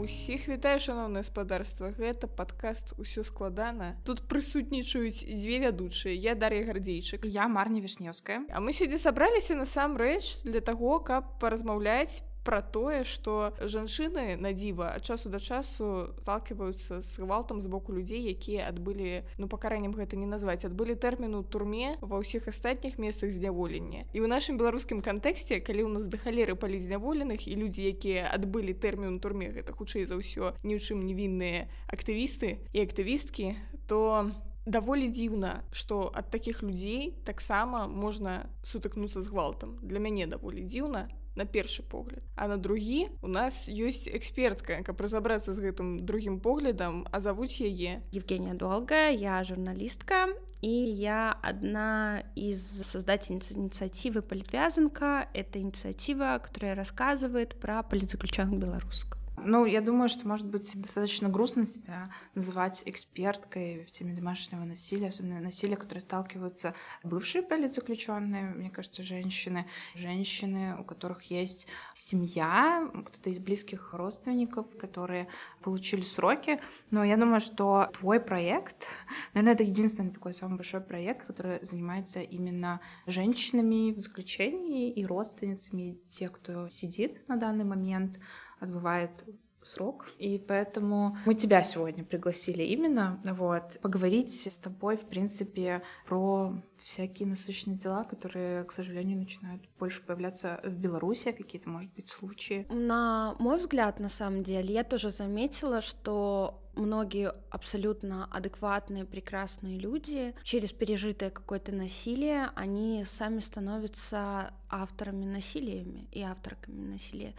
Усіх вітаю шаноўна гаспадарства гэта падкаст усё складана тут прысутнічаюць дзве вядучыя. Я дар'я гардзейчык. Я марня вішнеўская А мы сёння сабраліся насамрэч для таго каб паразмаўляць про тое что жанчыны на дзіва часу да часу сталкиваюцца с гвалтам з боку людзей якія адбылі ну пакараннем гэта не назваць адбылі тэрміну турме ва ўсіх астатніх месцах зняволення. І ў нашым беларускім кантэксце калі ў нас да халеры палі зняволеных і людзі якія адбылі тэрмін турме гэта хутчэй за ўсё ні ў чым невінныя актывісты і актывісткі то даволі дзіўна што ад такіх людзей таксама можна сутыкнуцца з гвалтам. Для мяне даволі дзіўна на першы погляд а на другі у нас ёсць экспертка каб разабрацца з гэтым другім поглядам а завуць яе евгения долгая я журналістка і я одна из создательниц инициативы политвязанка это инициатива которая рассказывает про политзаключенных белорусских Ну, я думаю, что может быть достаточно грустно себя называть эксперткой в теме домашнего насилия, особенно насилия, которое сталкиваются бывшие политзаключенные, мне кажется, женщины, женщины, у которых есть семья, кто-то из близких родственников, которые получили сроки. Но я думаю, что твой проект, наверное, это единственный такой самый большой проект, который занимается именно женщинами в заключении и родственницами тех, кто сидит на данный момент отбывает срок, и поэтому мы тебя сегодня пригласили именно, вот, поговорить с тобой, в принципе, про всякие насущные дела, которые, к сожалению, начинают больше появляться в Беларуси, какие-то, может быть, случаи. На мой взгляд, на самом деле, я тоже заметила, что многие абсолютно адекватные, прекрасные люди через пережитое какое-то насилие, они сами становятся авторами насилиями и авторками насилия.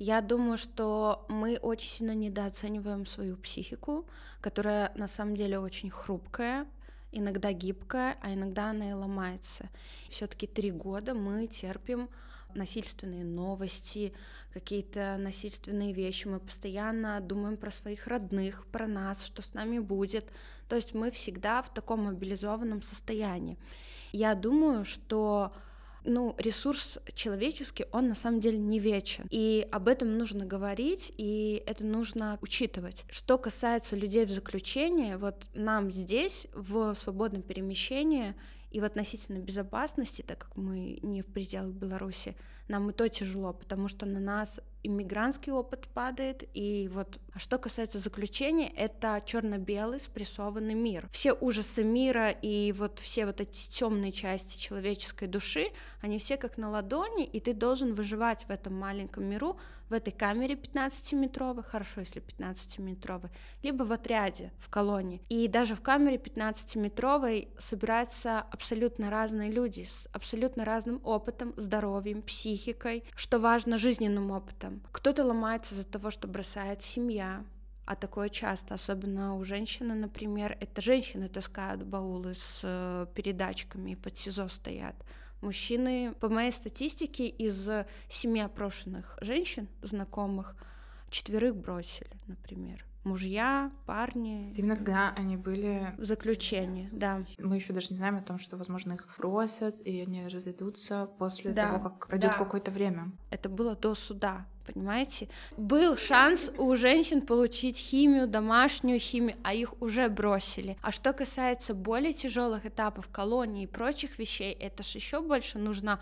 Я думаю, что мы очень сильно недооцениваем свою психику, которая на самом деле очень хрупкая, иногда гибкая, а иногда она и ломается. Все-таки три года мы терпим насильственные новости, какие-то насильственные вещи. Мы постоянно думаем про своих родных, про нас, что с нами будет. То есть мы всегда в таком мобилизованном состоянии. Я думаю, что ну, ресурс человеческий, он на самом деле не вечен. И об этом нужно говорить, и это нужно учитывать. Что касается людей в заключении, вот нам здесь, в свободном перемещении, и в относительной безопасности, так как мы не в пределах Беларуси, нам и то тяжело, потому что на нас иммигрантский опыт падает, и вот а что касается заключения, это черно-белый спрессованный мир. Все ужасы мира и вот все вот эти темные части человеческой души, они все как на ладони, и ты должен выживать в этом маленьком миру, в этой камере 15-метровой, хорошо, если 15-метровой, либо в отряде, в колонии. И даже в камере 15-метровой собираются абсолютно разные люди с абсолютно разным опытом, здоровьем, психикой, что важно, жизненным опытом. Кто-то ломается из-за того, что бросает семья, а такое часто, особенно у женщины, например, это женщины таскают баулы с э, передачками и под СИЗО стоят. Мужчины, по моей статистике, из семи опрошенных женщин, знакомых, четверых бросили, например мужья, парни. Именно когда они были в заключении, да. Мы еще даже не знаем о том, что, возможно, их бросят, и они разойдутся после да. того, как пройдет да. какое-то время. Это было до суда понимаете? Был шанс у женщин получить химию, домашнюю химию, а их уже бросили. А что касается более тяжелых этапов колонии и прочих вещей, это же еще больше нужно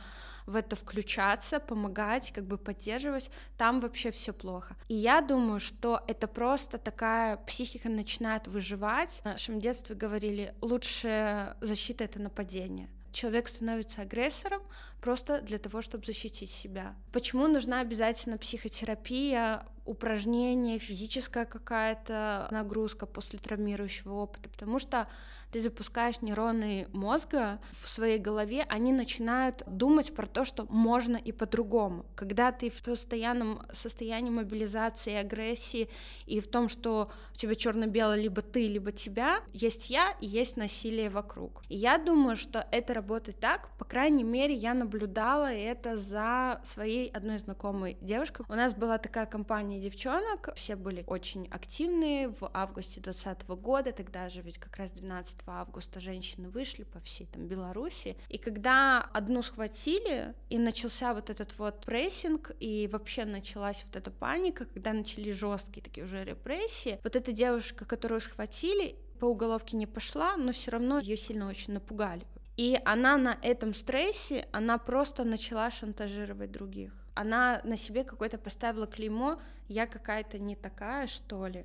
в это включаться, помогать, как бы поддерживать, там вообще все плохо. И я думаю, что это просто такая психика начинает выживать. В нашем детстве говорили, лучшая защита — это нападение человек становится агрессором просто для того, чтобы защитить себя. Почему нужна обязательно психотерапия? Упражнение, физическая какая-то нагрузка после травмирующего опыта, потому что ты запускаешь нейроны мозга в своей голове, они начинают думать про то, что можно и по-другому. Когда ты в постоянном состоянии мобилизации, агрессии и в том, что у тебя черно-белое либо ты, либо тебя, есть я и есть насилие вокруг. И я думаю, что это работает так, по крайней мере, я наблюдала это за своей одной знакомой девушкой. У нас была такая компания движение девчонок, все были очень активные в августе 2020 года, тогда же ведь как раз 12 августа женщины вышли по всей там Беларуси, и когда одну схватили, и начался вот этот вот прессинг, и вообще началась вот эта паника, когда начались жесткие такие уже репрессии, вот эта девушка, которую схватили, по уголовке не пошла, но все равно ее сильно очень напугали. И она на этом стрессе, она просто начала шантажировать других. Она на себе какое-то поставила клеймо, я какая-то не такая, что ли.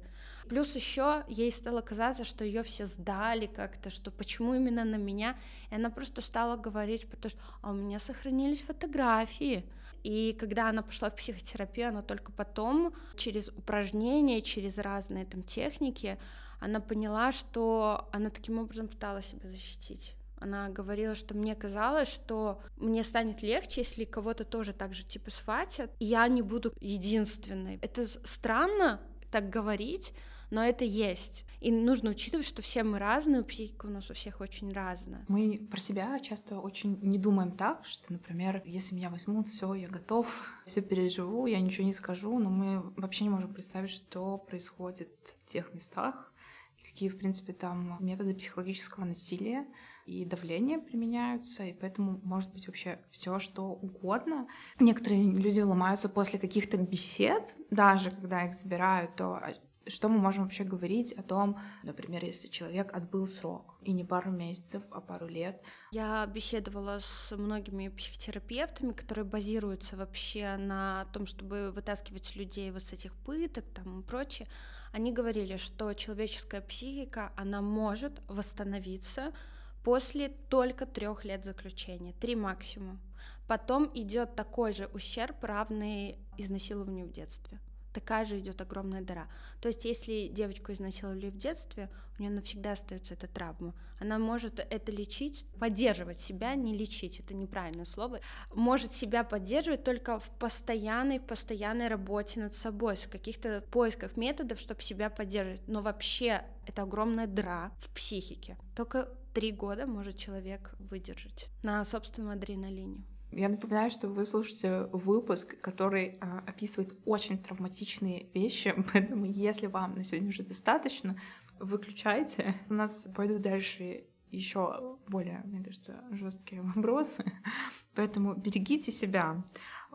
Плюс еще ей стало казаться, что ее все сдали как-то, что почему именно на меня. И она просто стала говорить, потому что а у меня сохранились фотографии. И когда она пошла в психотерапию, она только потом, через упражнения, через разные там техники, она поняла, что она таким образом пыталась себя защитить. Она говорила, что мне казалось, что мне станет легче, если кого-то тоже так же типа схватят, и я не буду единственной. Это странно так говорить, но это есть. И нужно учитывать, что все мы разные, психика у нас у всех очень разная. Мы про себя часто очень не думаем так, что, например, если меня возьмут, все, я готов, все переживу, я ничего не скажу, но мы вообще не можем представить, что происходит в тех местах, какие, в принципе, там методы психологического насилия, и давление применяются, и поэтому может быть вообще все что угодно. Некоторые люди ломаются после каких-то бесед, даже когда их забирают, то а, что мы можем вообще говорить о том, например, если человек отбыл срок, и не пару месяцев, а пару лет. Я беседовала с многими психотерапевтами, которые базируются вообще на том, чтобы вытаскивать людей вот с этих пыток там и прочее. Они говорили, что человеческая психика, она может восстановиться после только трех лет заключения, три максимум. Потом идет такой же ущерб, равный изнасилованию в детстве. Такая же идет огромная дыра. То есть, если девочку изнасиловали в детстве, у нее навсегда остается эта травма. Она может это лечить, поддерживать себя, не лечить, это неправильное слово. Может себя поддерживать только в постоянной, в постоянной работе над собой, в каких-то поисках методов, чтобы себя поддерживать. Но вообще это огромная дыра в психике. Только три года может человек выдержать на собственном адреналине. Я напоминаю, что вы слушаете выпуск, который а, описывает очень травматичные вещи, поэтому если вам на сегодня уже достаточно, выключайте. У нас пойдут дальше еще более, мне кажется, жесткие вопросы, поэтому берегите себя.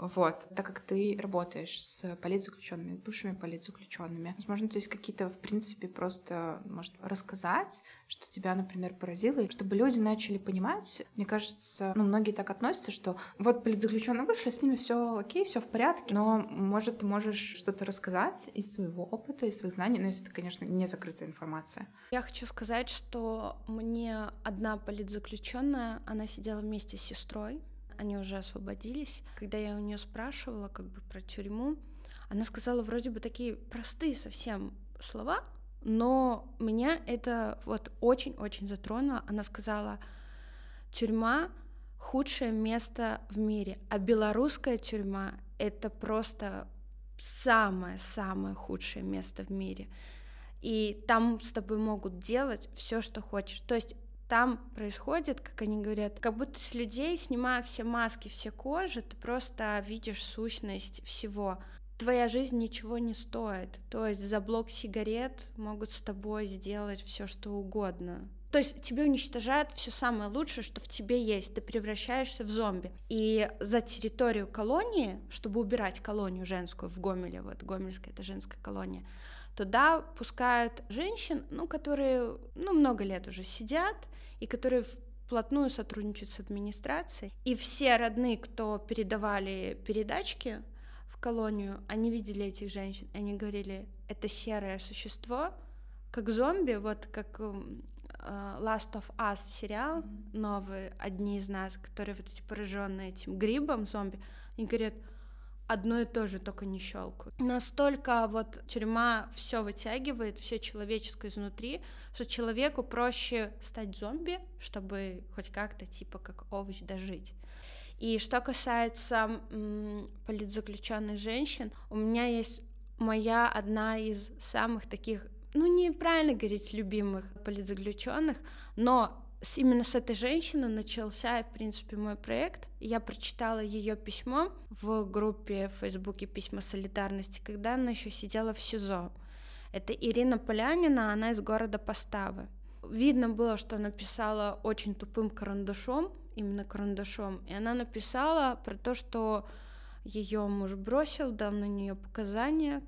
Вот. Так как ты работаешь с политзаключенными, бывшими политзаключенными, возможно, есть какие-то, в принципе, просто, может, рассказать, что тебя, например, поразило, и чтобы люди начали понимать. Мне кажется, ну, многие так относятся, что вот политзаключенные вышли, с ними все окей, все в порядке, но, может, ты можешь что-то рассказать из своего опыта, из своих знаний, но если это, конечно, не закрытая информация. Я хочу сказать, что мне одна политзаключенная, она сидела вместе с сестрой, они уже освободились. Когда я у нее спрашивала как бы про тюрьму, она сказала вроде бы такие простые совсем слова, но меня это вот очень-очень затронуло. Она сказала, тюрьма худшее место в мире, а белорусская тюрьма это просто самое-самое худшее место в мире. И там с тобой могут делать все, что хочешь. То есть там происходит, как они говорят, как будто с людей снимают все маски, все кожи, ты просто видишь сущность всего. Твоя жизнь ничего не стоит. То есть за блок сигарет могут с тобой сделать все, что угодно. То есть тебе уничтожают все самое лучшее, что в тебе есть. Ты превращаешься в зомби. И за территорию колонии, чтобы убирать колонию женскую в Гомеле, вот Гомельская это женская колония, туда пускают женщин, ну, которые, ну, много лет уже сидят, и которые вплотную сотрудничают с администрацией. И все родные, кто передавали передачки в колонию, они видели этих женщин, они говорили, это серое существо, как зомби, вот как uh, Last of Us сериал новый, одни из нас, которые вот эти пораженные этим грибом зомби, они говорят, одно и то же, только не щелкают. Настолько вот тюрьма все вытягивает, все человеческое изнутри, что человеку проще стать зомби, чтобы хоть как-то типа как овощ дожить. И что касается политзаключенных женщин, у меня есть моя одна из самых таких, ну неправильно говорить любимых политзаключенных, но с, именно с этой женщины начался, в принципе, мой проект. Я прочитала ее письмо в группе в Фейсбуке «Письма солидарности», когда она еще сидела в СИЗО. Это Ирина Полянина, она из города Поставы. Видно было, что она писала очень тупым карандашом, именно карандашом, и она написала про то, что ее муж бросил, дал на нее показания.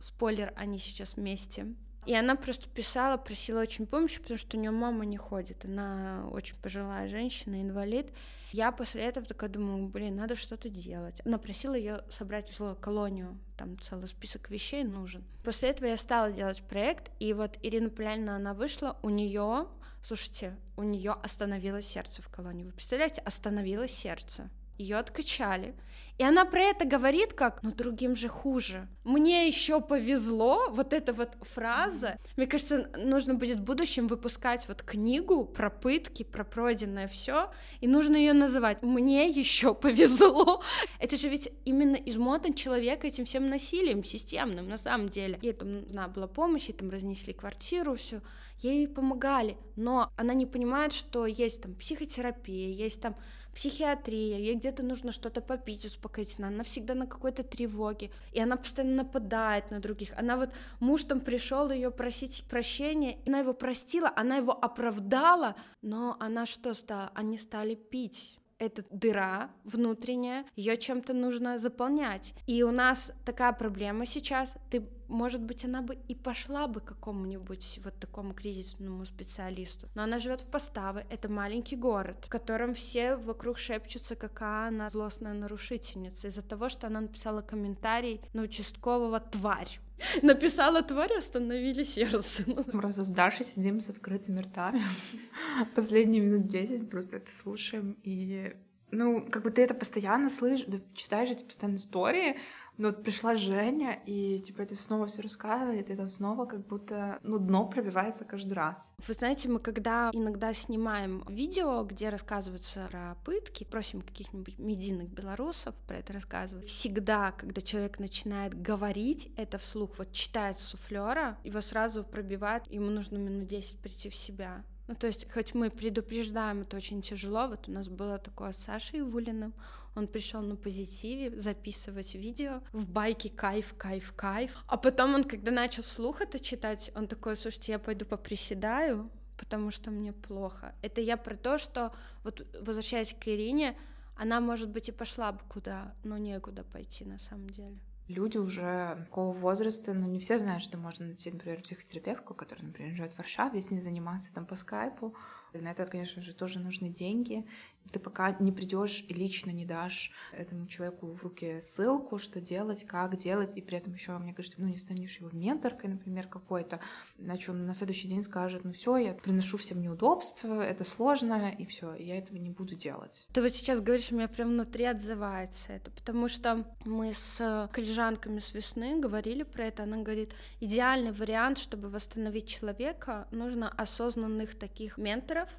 Спойлер, они сейчас вместе. И она просто писала, просила очень помощи, потому что у нее мама не ходит. Она очень пожилая женщина, инвалид. Я после этого такая думаю, блин, надо что-то делать. Она просила ее собрать в колонию, там целый список вещей нужен. После этого я стала делать проект, и вот Ирина Полянина, она вышла, у нее, слушайте, у нее остановилось сердце в колонии. Вы представляете, остановилось сердце ее откачали. И она про это говорит как, ну другим же хуже. Мне еще повезло, вот эта вот фраза. Мне кажется, нужно будет в будущем выпускать вот книгу про пытки, про пройденное все, и нужно ее называть «Мне еще повезло». Это же ведь именно измотан человек этим всем насилием системным, на самом деле. Ей там нужна была помощь, ей там разнесли квартиру, все ей помогали, но она не понимает, что есть там психотерапия, есть там психиатрия, ей где-то нужно что-то попить успокоительно, она всегда на какой-то тревоге, и она постоянно нападает на других. Она вот, муж там пришел ее просить прощения, она его простила, она его оправдала, но она что стала? Они стали пить эта дыра внутренняя, ее чем-то нужно заполнять. И у нас такая проблема сейчас. Ты, может быть, она бы и пошла бы к какому-нибудь вот такому кризисному специалисту. Но она живет в Поставы. Это маленький город, в котором все вокруг шепчутся, какая она злостная нарушительница из-за того, что она написала комментарий на участкового тварь. Написала тварь, остановили сердце. Мы просто с Дашей сидим с открытыми ртами. Последние минут 10 просто это слушаем. И, ну, как бы ты это постоянно слышишь, читаешь эти постоянные истории, но вот пришла Женя, и типа это снова все рассказывает, и это снова как будто, ну, дно пробивается каждый раз. Вы знаете, мы когда иногда снимаем видео, где рассказываются про пытки, просим каких-нибудь медийных белорусов про это рассказывать, всегда, когда человек начинает говорить это вслух, вот читает суфлера, его сразу пробивает, ему нужно минут 10 прийти в себя. Ну, то есть, хоть мы предупреждаем, это очень тяжело. Вот у нас было такое с Сашей Вулиным. Он пришел на позитиве записывать видео в байке кайф, кайф, кайф. А потом он, когда начал вслух это читать, он такой, слушайте, я пойду поприседаю, потому что мне плохо. Это я про то, что, вот возвращаясь к Ирине, она, может быть, и пошла бы куда, но некуда пойти на самом деле люди уже такого возраста, ну, не все знают, что можно найти, например, психотерапевтку, которая, например, живет в Варшаве, с ней заниматься там по скайпу. И на это, конечно же, тоже нужны деньги ты пока не придешь и лично не дашь этому человеку в руки ссылку, что делать, как делать, и при этом еще, мне кажется, ну, не станешь его менторкой, например, какой-то, иначе он на следующий день скажет, ну все, я приношу всем неудобства, это сложно, и все, я этого не буду делать. Ты вот сейчас говоришь, у меня прям внутри отзывается это, потому что мы с коллежанками с весны говорили про это, она говорит, идеальный вариант, чтобы восстановить человека, нужно осознанных таких менторов,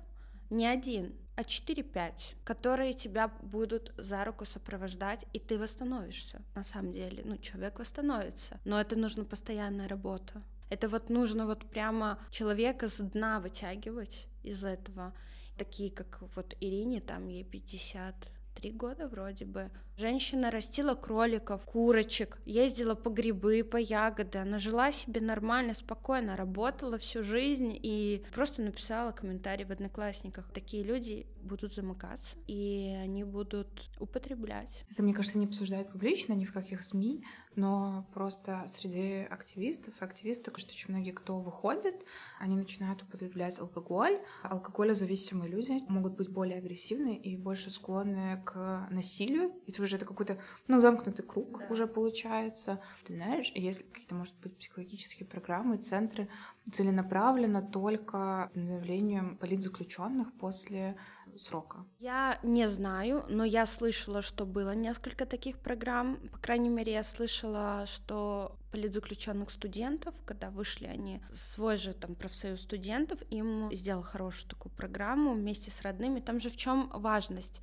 не один, а 4-5, которые тебя будут за руку сопровождать, и ты восстановишься. На самом деле, ну, человек восстановится. Но это нужно постоянная работа. Это вот нужно вот прямо человека с дна вытягивать из этого. Такие, как вот Ирине, там ей 50 три года вроде бы. Женщина растила кроликов, курочек, ездила по грибы, по ягоды. Она жила себе нормально, спокойно, работала всю жизнь и просто написала комментарий в Одноклассниках. Такие люди будут замыкаться, и они будут употреблять. Это, мне кажется, не обсуждают публично ни в каких СМИ, но просто среди активистов активисток, что очень многие, кто выходит, они начинают употреблять алкоголь. Алкоголезависимые люди могут быть более агрессивны и больше склонны к насилию. И уже это какой-то, ну, замкнутый круг да. уже получается. Ты знаешь, есть какие-то, может быть, психологические программы, центры целенаправленно только становлением политзаключенных после срока? Я не знаю, но я слышала, что было несколько таких программ. По крайней мере, я слышала, что политзаключенных студентов, когда вышли они, свой же там профсоюз студентов, им сделал хорошую такую программу вместе с родными. Там же в чем важность?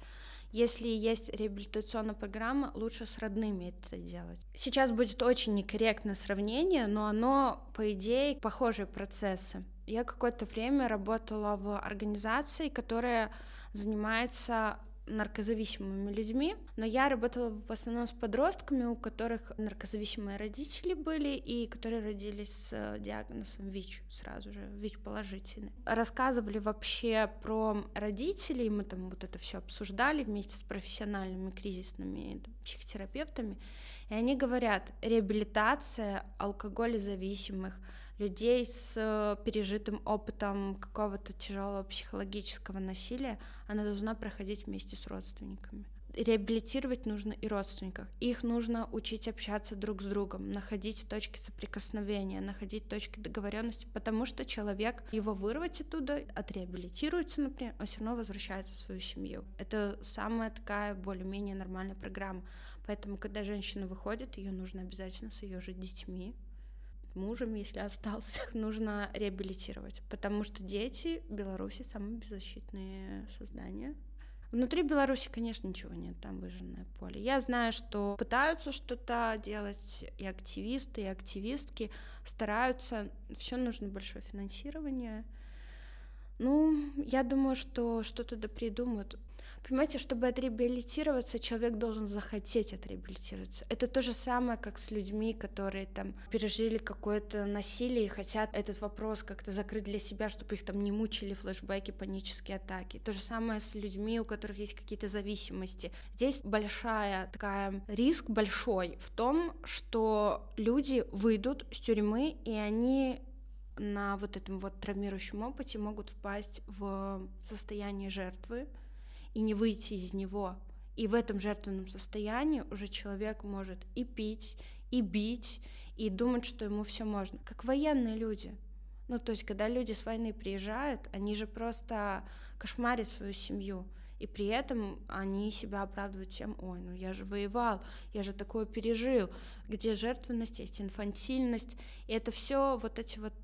Если есть реабилитационная программа, лучше с родными это делать. Сейчас будет очень некорректное сравнение, но оно, по идее, похожие процессы. Я какое-то время работала в организации, которая занимается наркозависимыми людьми, но я работала в основном с подростками, у которых наркозависимые родители были и которые родились с диагнозом ВИЧ сразу же, ВИЧ положительный. Рассказывали вообще про родителей, мы там вот это все обсуждали вместе с профессиональными кризисными там, психотерапевтами, и они говорят, реабилитация алкоголезависимых, людей с э, пережитым опытом какого-то тяжелого психологического насилия, она должна проходить вместе с родственниками. Реабилитировать нужно и родственников. Их нужно учить общаться друг с другом, находить точки соприкосновения, находить точки договоренности, потому что человек его вырвать оттуда, отреабилитируется, например, он все равно возвращается в свою семью. Это самая такая более-менее нормальная программа. Поэтому, когда женщина выходит, ее нужно обязательно с ее же детьми мужем, если остался, нужно реабилитировать, потому что дети Беларуси самые беззащитные создания. Внутри Беларуси, конечно, ничего нет, там выжженное поле. Я знаю, что пытаются что-то делать и активисты, и активистки стараются. Все нужно большое финансирование. Ну, я думаю, что что-то да придумают. Понимаете, чтобы отреабилитироваться, человек должен захотеть отреабилитироваться. Это то же самое, как с людьми, которые там пережили какое-то насилие и хотят этот вопрос как-то закрыть для себя, чтобы их там не мучили флешбеки, панические атаки. То же самое с людьми, у которых есть какие-то зависимости. Здесь большая такая риск большой в том, что люди выйдут с тюрьмы и они на вот этом вот травмирующем опыте могут впасть в состояние жертвы, и не выйти из него. И в этом жертвенном состоянии уже человек может и пить, и бить, и думать, что ему все можно. Как военные люди. Ну, то есть, когда люди с войны приезжают, они же просто кошмарят свою семью. И при этом они себя оправдывают тем, ой, ну я же воевал, я же такое пережил, где жертвенность, есть инфантильность. И это все вот эти вот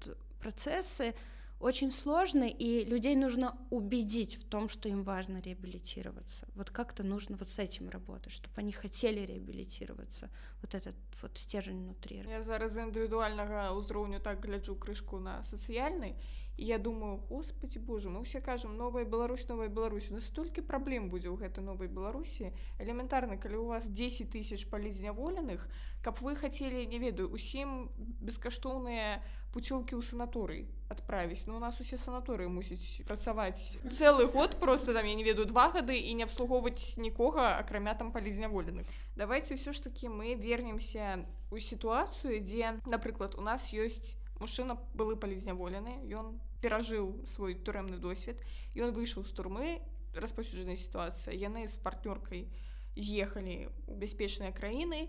процессы, очень сложно, и людей нужно убедить в том, что им важно реабилитироваться. Вот как-то нужно вот с этим работать, чтобы они хотели реабилитироваться. Вот этот вот стержень внутри. Я зараз індывідуальнага ўзроўню так гляджу крышку на сацыяльнай І я думаю господи боже мы все кажам новая Беларусь новая Беларусь настолькі праблем будзе ў гэтай новай Беларусі элементарна калі у вас 10 тысяч палізняволеных каб вы хацелі не ведаю усім бескаштоўныя путёўкі ў санаторый адправіць ну у нас усе санаторыі мусіць працаваць цэлы год просто там я не ведаю два гады і не абслугоўваць нікога акрамя там палізняволеных давайте ўсё ж таки мы вернемся у сітуацыю дзе напрыклад у нас ёсць мужчына былы палізняволены ён перажыў свой турэмны досвед он выйшаў з турмы распаўсюджанай сітуацыя яны з партнёркай з'ехалі у бяспечныя краіны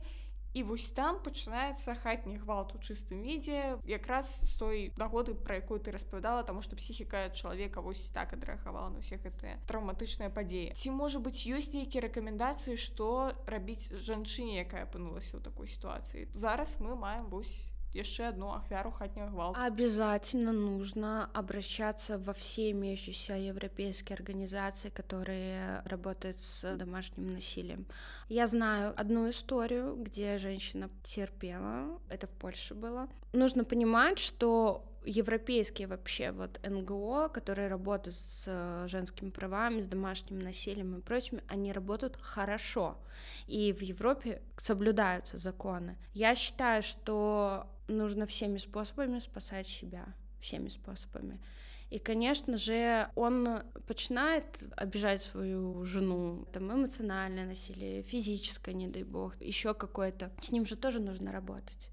і вось там пачынаецца хатні гвалт у чыстым відзе якраз з той нагоды пра якую ты распавядала таму што псіхіка чалавека вось так адрэагавала на ўсе гэтыя траўматычныя падзеі ці можа быць ёсць нейкія рэкамендацыі што рабіць жанчыне якая апынулася ў такой сітуацыі зараз мы маем вось еще одну ахвяру хатнего гвалта. Обязательно нужно обращаться во все имеющиеся европейские организации, которые работают с домашним насилием. Я знаю одну историю, где женщина терпела, это в Польше было. Нужно понимать, что европейские вообще вот НГО, которые работают с э, женскими правами, с домашним насилием и прочими, они работают хорошо. И в Европе соблюдаются законы. Я считаю, что нужно всеми способами спасать себя, всеми способами. И, конечно же, он начинает обижать свою жену, там эмоциональное насилие, физическое, не дай бог, еще какое-то. С ним же тоже нужно работать.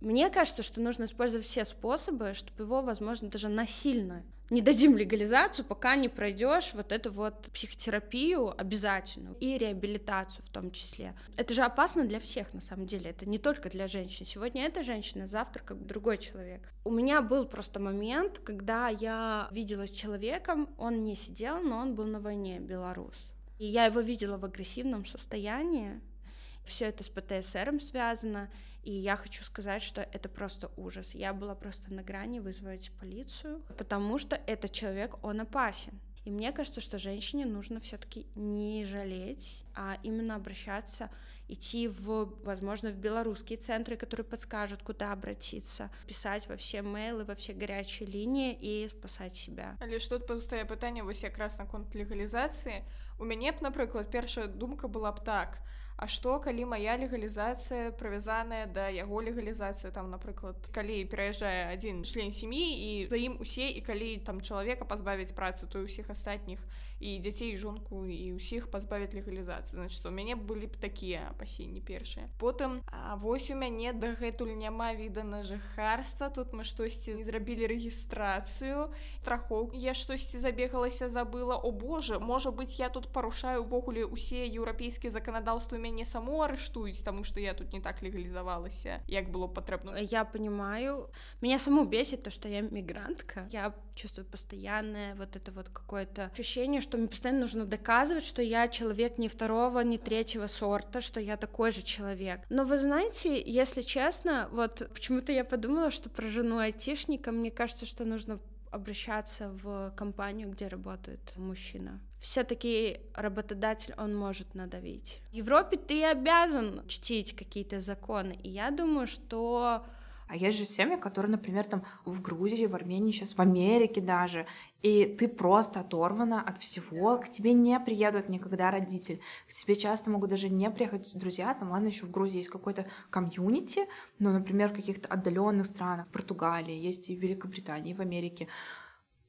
Мне кажется, что нужно использовать все способы, чтобы его, возможно, даже насильно не дадим легализацию, пока не пройдешь вот эту вот психотерапию обязательную и реабилитацию в том числе. Это же опасно для всех, на самом деле. Это не только для женщин. Сегодня эта женщина, завтра как другой человек. У меня был просто момент, когда я видела с человеком, он не сидел, но он был на войне, белорус. И я его видела в агрессивном состоянии. Все это с ПТСР связано. И я хочу сказать, что это просто ужас. Я была просто на грани вызвать полицию, потому что этот человек, он опасен. И мне кажется, что женщине нужно все-таки не жалеть, а именно обращаться идти в, возможно, в белорусские центры, которые подскажут, куда обратиться, писать во все мейлы, во все горячие линии и спасать себя. Але ж тут паўстае пытанне вось якраз наконт легалізацыі. У мяне б, напрыклад, першая думка была б так: А што калі мая легалізацыя правязаная да яго легалізацыі там напрыклад калі пераязджае адзін член сям'і і за ім усе і калі там чалавека пазбавіць працы то ўсіх астатніх і дзяцей жонку і ўсіх пазбавіць легалізацыі значит у мяне былі б такія апасенні першыя потым а вось у мяне дагэтуль няма віда на жыхарства. Тут мы штосьці зрабілі рэгістрацыю страхоў я штосьці забегалася забыла. О Боже можа быть я тут парушаю увогуле усе еўрапейскія заканадаўствы мяне саму арыштуюць тому что я тут не так легалізавалася як было патрэбна. Я понимаю. Меня саму бесит то что я мигрантка. Я чувствую постоянное вот это вот какое-то ощущение что мне постоянно нужно доказывать, что я человек не второго, не третьего сорта, что я такой же человек. Но вы знаете, если честно, вот почему-то я подумала, что про жену айтишника, мне кажется, что нужно обращаться в компанию, где работает мужчина. Все-таки работодатель, он может надавить. В Европе ты обязан чтить какие-то законы. И я думаю, что а есть же семьи, которые, например, там в Грузии, в Армении, сейчас в Америке даже, и ты просто оторвана от всего, к тебе не приедут никогда родитель, к тебе часто могут даже не приехать друзья, там, ладно, еще в Грузии есть какой-то комьюнити, но, например, в каких-то отдаленных странах, в Португалии, есть и в Великобритании, и в Америке,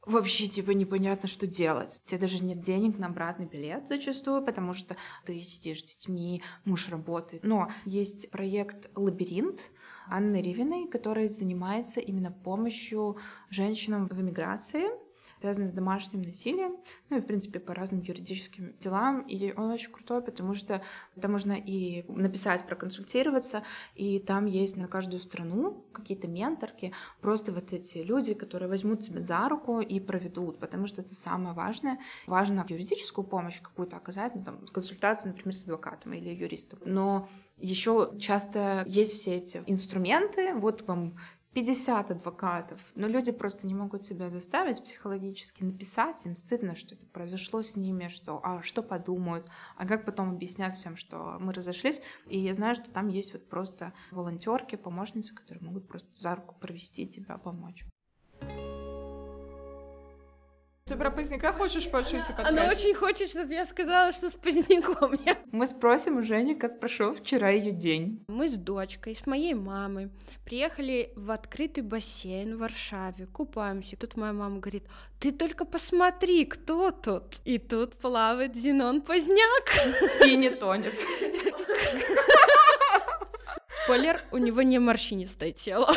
вообще типа непонятно, что делать. У тебя даже нет денег на обратный билет зачастую, потому что ты сидишь с детьми, муж работает. Но есть проект «Лабиринт», Анны Ривиной, который занимается именно помощью женщинам в эмиграции, связанные с домашним насилием, ну и, в принципе, по разным юридическим делам. И он очень крутой, потому что там можно и написать, проконсультироваться, и там есть на каждую страну какие-то менторки, просто вот эти люди, которые возьмут тебя за руку и проведут, потому что это самое важное. Важно юридическую помощь какую-то оказать, ну, там, консультацию, например, с адвокатом или юристом. Но еще часто есть все эти инструменты, вот вам 50 адвокатов, но люди просто не могут себя заставить психологически написать, им стыдно, что это произошло с ними, что, а что подумают, а как потом объяснять всем, что мы разошлись. И я знаю, что там есть вот просто волонтерки, помощницы, которые могут просто за руку провести тебя, помочь. Ты про поздняка хочешь почуть Она очень хочет, чтобы я сказала, что с поздняком я. Мы спросим у Жени, как прошел вчера ее день. Мы с дочкой, с моей мамой приехали в открытый бассейн в Варшаве, купаемся. Тут моя мама говорит, ты только посмотри, кто тут. И тут плавает Зенон Поздняк. И не тонет. Спойлер, у него не морщинистое тело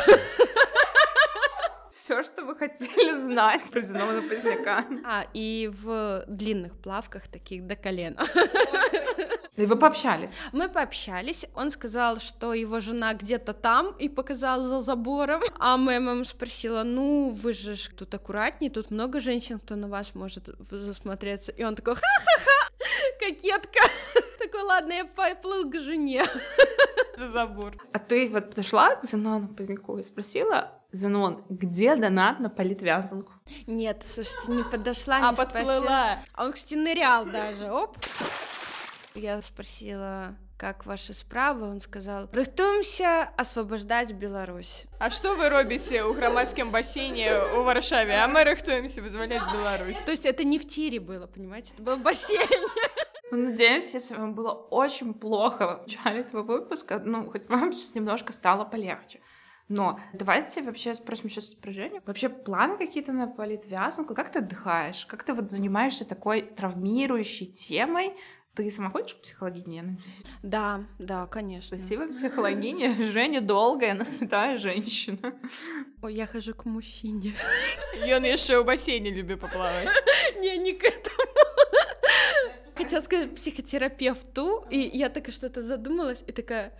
все, что вы хотели знать про Зенона Поздняка. А, и в длинных плавках, таких до колена. И вы пообщались? Мы пообщались. Он сказал, что его жена где-то там и показал за забором. А моя мама спросила, ну, вы же тут аккуратнее, тут много женщин, кто на вас может засмотреться. И он такой, ха-ха-ха, кокетка. Такой, ладно, я поплыл к жене. За забор. А ты вот подошла к Зенону Позднякову и спросила, Зенон, где донат на политвязанку? Нет, слушайте, не подошла, а не подплыла. спросила. А он, кстати, нырял даже, оп. Я спросила, как ваши справы, он сказал, рыхтуемся освобождать Беларусь. А что вы робите у громадском бассейне у Варшаве? А мы рыхтуемся вызволять Беларусь. То есть это не в тире было, понимаете, это был бассейн. Ну, надеюсь, если вам было очень плохо в начале этого выпуска, ну, хоть вам сейчас немножко стало полегче. Но давайте вообще спросим сейчас про Женю. Вообще планы какие-то на политвязанку? Как ты отдыхаешь? Как ты вот занимаешься такой травмирующей темой? Ты сама ходишь к психологине, я надеюсь? Да, да, конечно. Спасибо психологине. Женя долгая, она святая женщина. Ой, я хожу к мужчине. Ён еще в бассейне любит поплавать. Не, не к этому. Хотела сказать психотерапевту, и я так что-то задумалась, и такая,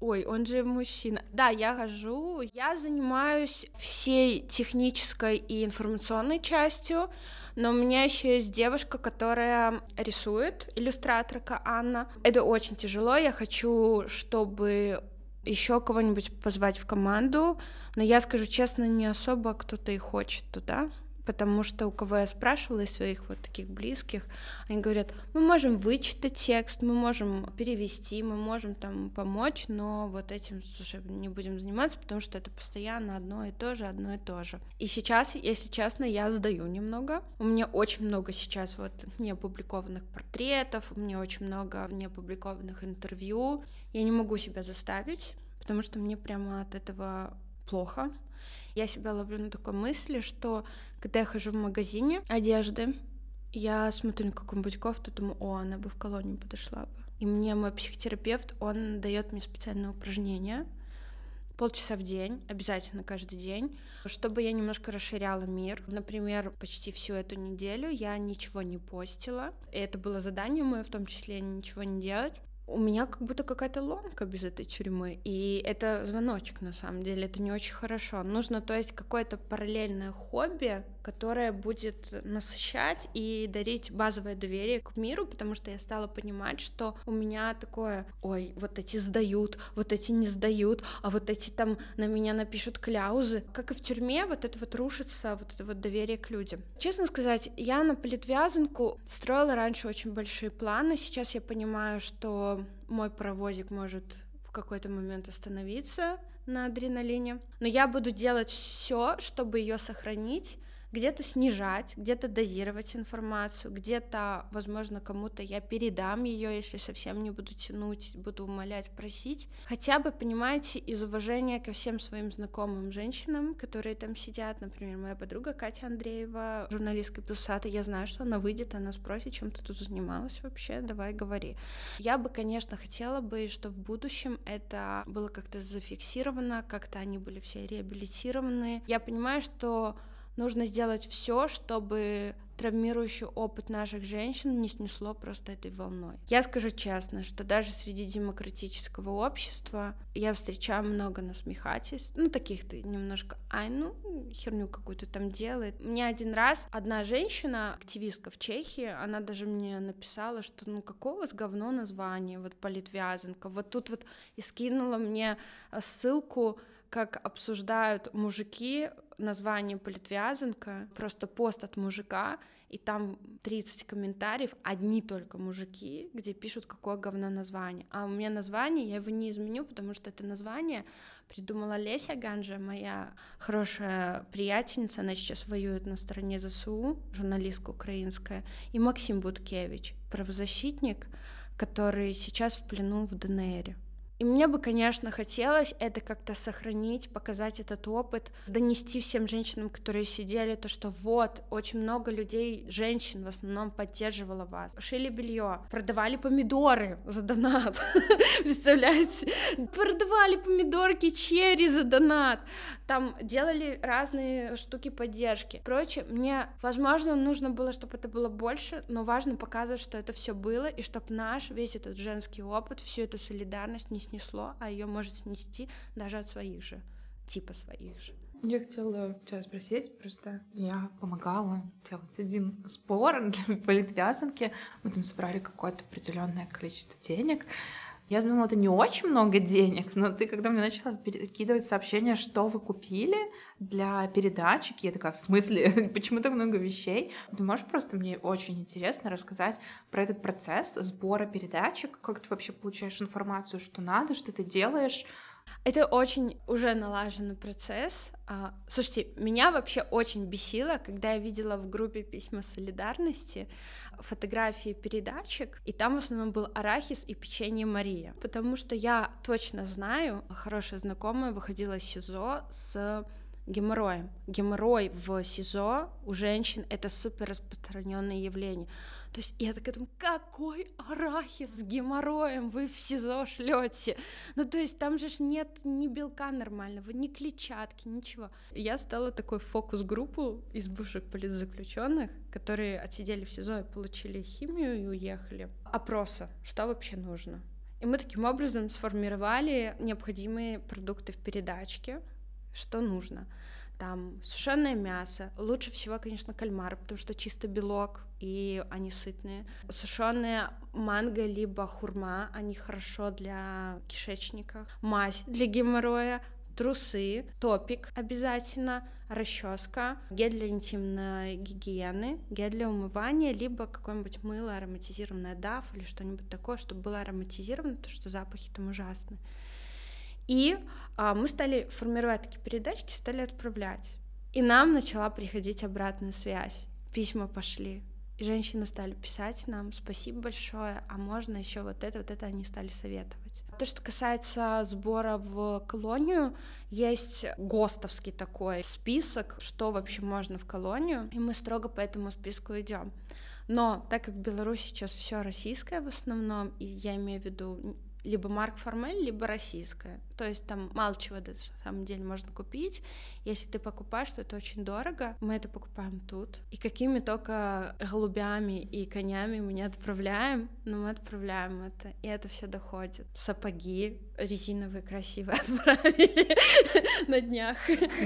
Ой, он же мужчина. Да, я хожу, я занимаюсь всей технической и информационной частью, но у меня еще есть девушка, которая рисует, иллюстраторка Анна. Это очень тяжело, я хочу, чтобы еще кого-нибудь позвать в команду, но я скажу честно, не особо кто-то и хочет туда потому что у кого я спрашивала из своих вот таких близких, они говорят, мы можем вычитать текст, мы можем перевести, мы можем там помочь, но вот этим, слушай, не будем заниматься, потому что это постоянно одно и то же, одно и то же. И сейчас, если честно, я сдаю немного. У меня очень много сейчас вот неопубликованных портретов, у меня очень много неопубликованных интервью. Я не могу себя заставить, потому что мне прямо от этого плохо. Я себя ловлю на такой мысли, что когда я хожу в магазине одежды, я смотрю на какую-нибудь кофту, думаю, о, она бы в колонию подошла бы. И мне мой психотерапевт, он дает мне специальное упражнение, полчаса в день, обязательно каждый день, чтобы я немножко расширяла мир. Например, почти всю эту неделю я ничего не постила. И это было задание мое, в том числе ничего не делать у меня как будто какая-то ломка без этой тюрьмы. И это звоночек, на самом деле, это не очень хорошо. Нужно, то есть, какое-то параллельное хобби, которое будет насыщать и дарить базовое доверие к миру, потому что я стала понимать, что у меня такое, ой, вот эти сдают, вот эти не сдают, а вот эти там на меня напишут кляузы. Как и в тюрьме, вот это вот рушится, вот это вот доверие к людям. Честно сказать, я на политвязанку строила раньше очень большие планы, сейчас я понимаю, что мой паровозик может в какой-то момент остановиться на адреналине. Но я буду делать все, чтобы ее сохранить где-то снижать, где-то дозировать информацию, где-то, возможно, кому-то я передам ее, если совсем не буду тянуть, буду умолять, просить. Хотя бы, понимаете, из уважения ко всем своим знакомым женщинам, которые там сидят, например, моя подруга Катя Андреева, журналистка Пилсата, я знаю, что она выйдет, она спросит, чем ты тут занималась вообще, давай говори. Я бы, конечно, хотела бы, что в будущем это было как-то зафиксировано, как-то они были все реабилитированы. Я понимаю, что нужно сделать все, чтобы травмирующий опыт наших женщин не снесло просто этой волной. Я скажу честно, что даже среди демократического общества я встречаю много насмехательств, ну, таких-то немножко, ай, ну, херню какую-то там делает. Мне один раз одна женщина, активистка в Чехии, она даже мне написала, что ну какого с говно название, вот политвязанка, вот тут вот и скинула мне э, ссылку как обсуждают мужики название политвязанка, просто пост от мужика, и там 30 комментариев, одни только мужики, где пишут, какое говно название. А у меня название, я его не изменю, потому что это название придумала Леся Ганжа, моя хорошая приятельница, она сейчас воюет на стороне ЗСУ, журналистка украинская, и Максим Буткевич, правозащитник, который сейчас в плену в ДНР. И мне бы, конечно, хотелось это как-то сохранить, показать этот опыт, донести всем женщинам, которые сидели, то, что вот, очень много людей, женщин в основном поддерживало вас. Шили белье, продавали помидоры за донат. Представляете? Продавали помидорки, черри за донат. Там делали разные штуки поддержки. Короче, мне, возможно, нужно было, чтобы это было больше, но важно показывать, что это все было, и чтобы наш весь этот женский опыт, всю эту солидарность не снесло, а ее может снести даже от своих же, типа своих же. Я хотела тебя спросить, просто я помогала делать один спор для политвязанки. Мы там собрали какое-то определенное количество денег. Я думала, это не очень много денег, но ты, когда мне начала перекидывать сообщение, что вы купили для передачек, я такая, в смысле, почему так много вещей? Ты можешь просто мне очень интересно рассказать про этот процесс сбора передачек, как ты вообще получаешь информацию, что надо, что ты делаешь, это очень уже налаженный процесс. А, слушайте, меня вообще очень бесило, когда я видела в группе письма солидарности фотографии передачек, и там в основном был арахис и печенье Мария, потому что я точно знаю, хорошая знакомая выходила из СИЗО с геморроем. Геморрой в СИЗО у женщин это супер распространенное явление. То есть я такая думаю, какой арахис с геморроем вы в СИЗО шлете? Ну, то есть там же нет ни белка нормального, ни клетчатки, ничего. Я стала такой фокус-группу из бывших политзаключенных, которые отсидели в СИЗО и получили химию и уехали. Опроса, что вообще нужно? И мы таким образом сформировали необходимые продукты в передачке, что нужно. Там сушеное мясо, лучше всего, конечно, кальмар, потому что чисто белок, и они сытные. Сушеная манго либо хурма, они хорошо для кишечника. Мазь для геморроя, трусы, топик обязательно, расческа, гель для интимной гигиены, гель для умывания, либо какое-нибудь мыло ароматизированное DAF или что-нибудь такое, чтобы было ароматизировано, потому что запахи там ужасные. И а, мы стали формировать такие передачки, стали отправлять. И нам начала приходить обратная связь. Письма пошли. И женщины стали писать нам спасибо большое, а можно еще вот это, вот это они стали советовать. То, что касается сбора в колонию, есть ГОСТовский такой список, что вообще можно в колонию, и мы строго по этому списку идем. Но так как в Беларуси сейчас все российское в основном, и я имею в виду либо Марк Формель, либо российская. То есть там мало чего на самом деле можно купить. Если ты покупаешь, то это очень дорого. Мы это покупаем тут. И какими только голубями и конями мы не отправляем, но мы отправляем это. И это все доходит. Сапоги резиновые красивые отправили на днях.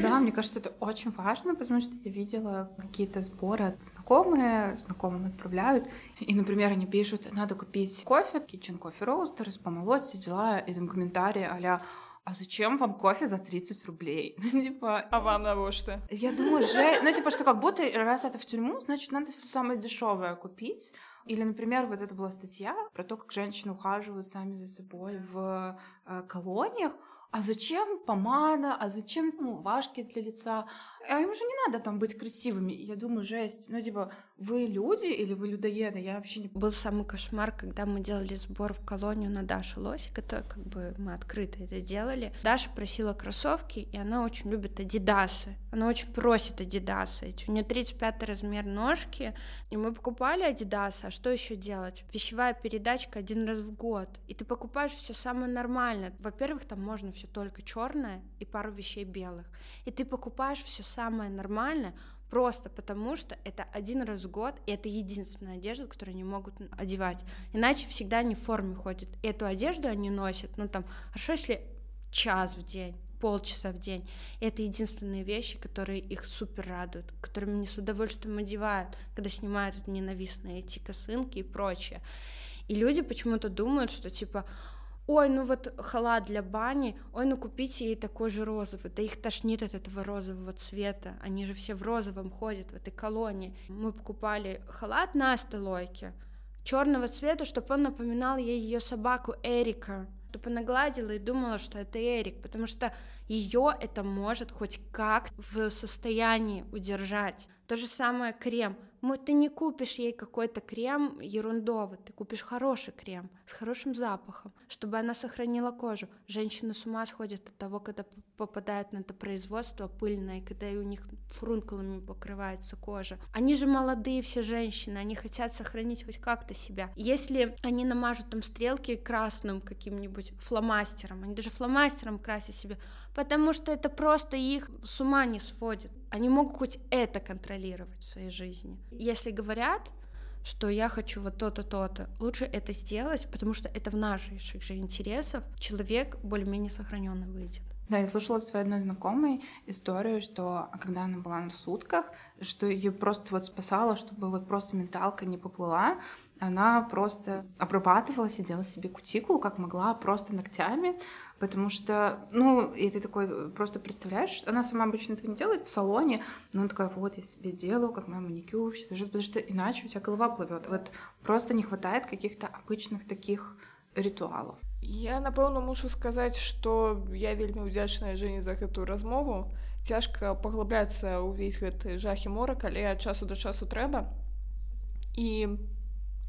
Да, мне кажется, это очень важно, потому что я видела какие-то сборы знакомые, знакомым отправляют, и, например, они пишут, надо купить кофе, kitchen кофе roasters, помолоть, все дела, и там комментарии а а зачем вам кофе за 30 рублей? Ну, типа... А вам на что? Я думаю, же... Ну, типа, что как будто раз это в тюрьму, значит, надо все самое дешевое купить. Или, например, вот это была статья про то, как женщины ухаживают сами за собой в э, колониях а зачем помада, а зачем ну, важки для лица? А им же не надо там быть красивыми. Я думаю, жесть. Ну, типа, вы люди или вы людоеды? Я вообще не... Был самый кошмар, когда мы делали сбор в колонию на Дашу Лосик. Это как бы мы открыто это делали. Даша просила кроссовки, и она очень любит адидасы. Она очень просит адидасы. У нее 35 размер ножки, и мы покупали адидасы. А что еще делать? Вещевая передачка один раз в год. И ты покупаешь все самое нормальное. Во-первых, там можно все только черное и пару вещей белых. И ты покупаешь все самое нормальное, просто потому что это один раз в год, и это единственная одежда, которую они могут одевать. Иначе всегда они в форме ходят. И эту одежду они носят, ну там, хорошо, если час в день, полчаса в день. И это единственные вещи, которые их супер радуют, которыми они с удовольствием одевают, когда снимают эти ненавистные эти косынки и прочее. И люди почему-то думают, что типа, ой, ну вот халат для бани, ой, ну купите ей такой же розовый, да их тошнит от этого розового цвета, они же все в розовом ходят в этой колонии. Мы покупали халат на стелойке, черного цвета, чтобы он напоминал ей ее собаку Эрика, чтобы она гладила и думала, что это Эрик, потому что ее это может хоть как в состоянии удержать. То же самое крем. Ты не купишь ей какой-то крем ерундовый, ты купишь хороший крем с хорошим запахом, чтобы она сохранила кожу. Женщины с ума сходят от того, когда попадают на это производство пыльное, когда у них фрункулами покрывается кожа. Они же молодые все женщины, они хотят сохранить хоть как-то себя. Если они намажут там стрелки красным каким-нибудь фломастером, они даже фломастером красят себе, потому что это просто их с ума не сводит. Они могут хоть это контролировать в своей жизни. Если говорят, что я хочу вот то-то, то-то, лучше это сделать, потому что это в наших же интересах. Человек более-менее сохраненно выйдет. Да, я слышала своей одной знакомой историю, что когда она была на сутках, что ее просто вот спасало, чтобы вот просто менталка не поплыла, она просто обрабатывала, сидела себе кутикулу, как могла, просто ногтями, потому что, ну, и ты такой просто представляешь, она сама обычно этого не делает в салоне, но она такая, вот, я себе делаю, как моя маникюр, потому что иначе у тебя голова плывет. Вот просто не хватает каких-то обычных таких ритуалов. Я напэўна мушу сказаць, што я вельмі ўдзячная жэне за гэтую размову. Цяжка паглыбляцца ўвесь гэты жахі мора, калі ад часу да часу трэба. І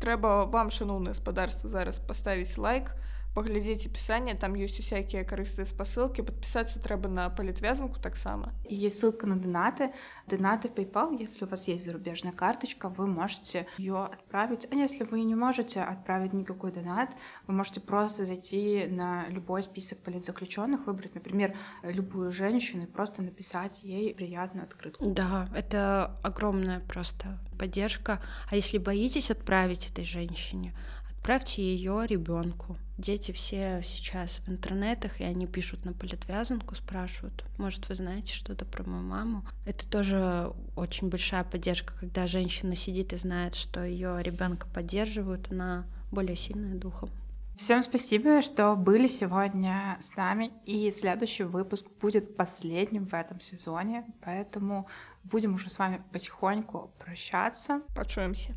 трэба вам шаноўна гаспадарства зараз паставіць лайк, паглядзець апісанне там ёсць усякія карысныя спасылкі подпісацца трэба на палітвязанку таксама есть ссылка на донаты донаты PayPal если у вас есть зарубежная карточка вы можете ее отправить а если вы не можете отправить никакой донат вы можете просто зайти на любой список политзаключенных выбрать например любую женщину и просто написать ей приятную открытку да это огромная просто поддержка а если боитесь отправить этой женщине отправьте ее ребенку. Дети все сейчас в интернетах, и они пишут на политвязанку, спрашивают, может, вы знаете что-то про мою маму. Это тоже очень большая поддержка, когда женщина сидит и знает, что ее ребенка поддерживают, она более сильная духом. Всем спасибо, что были сегодня с нами. И следующий выпуск будет последним в этом сезоне. Поэтому будем уже с вами потихоньку прощаться. Почуемся.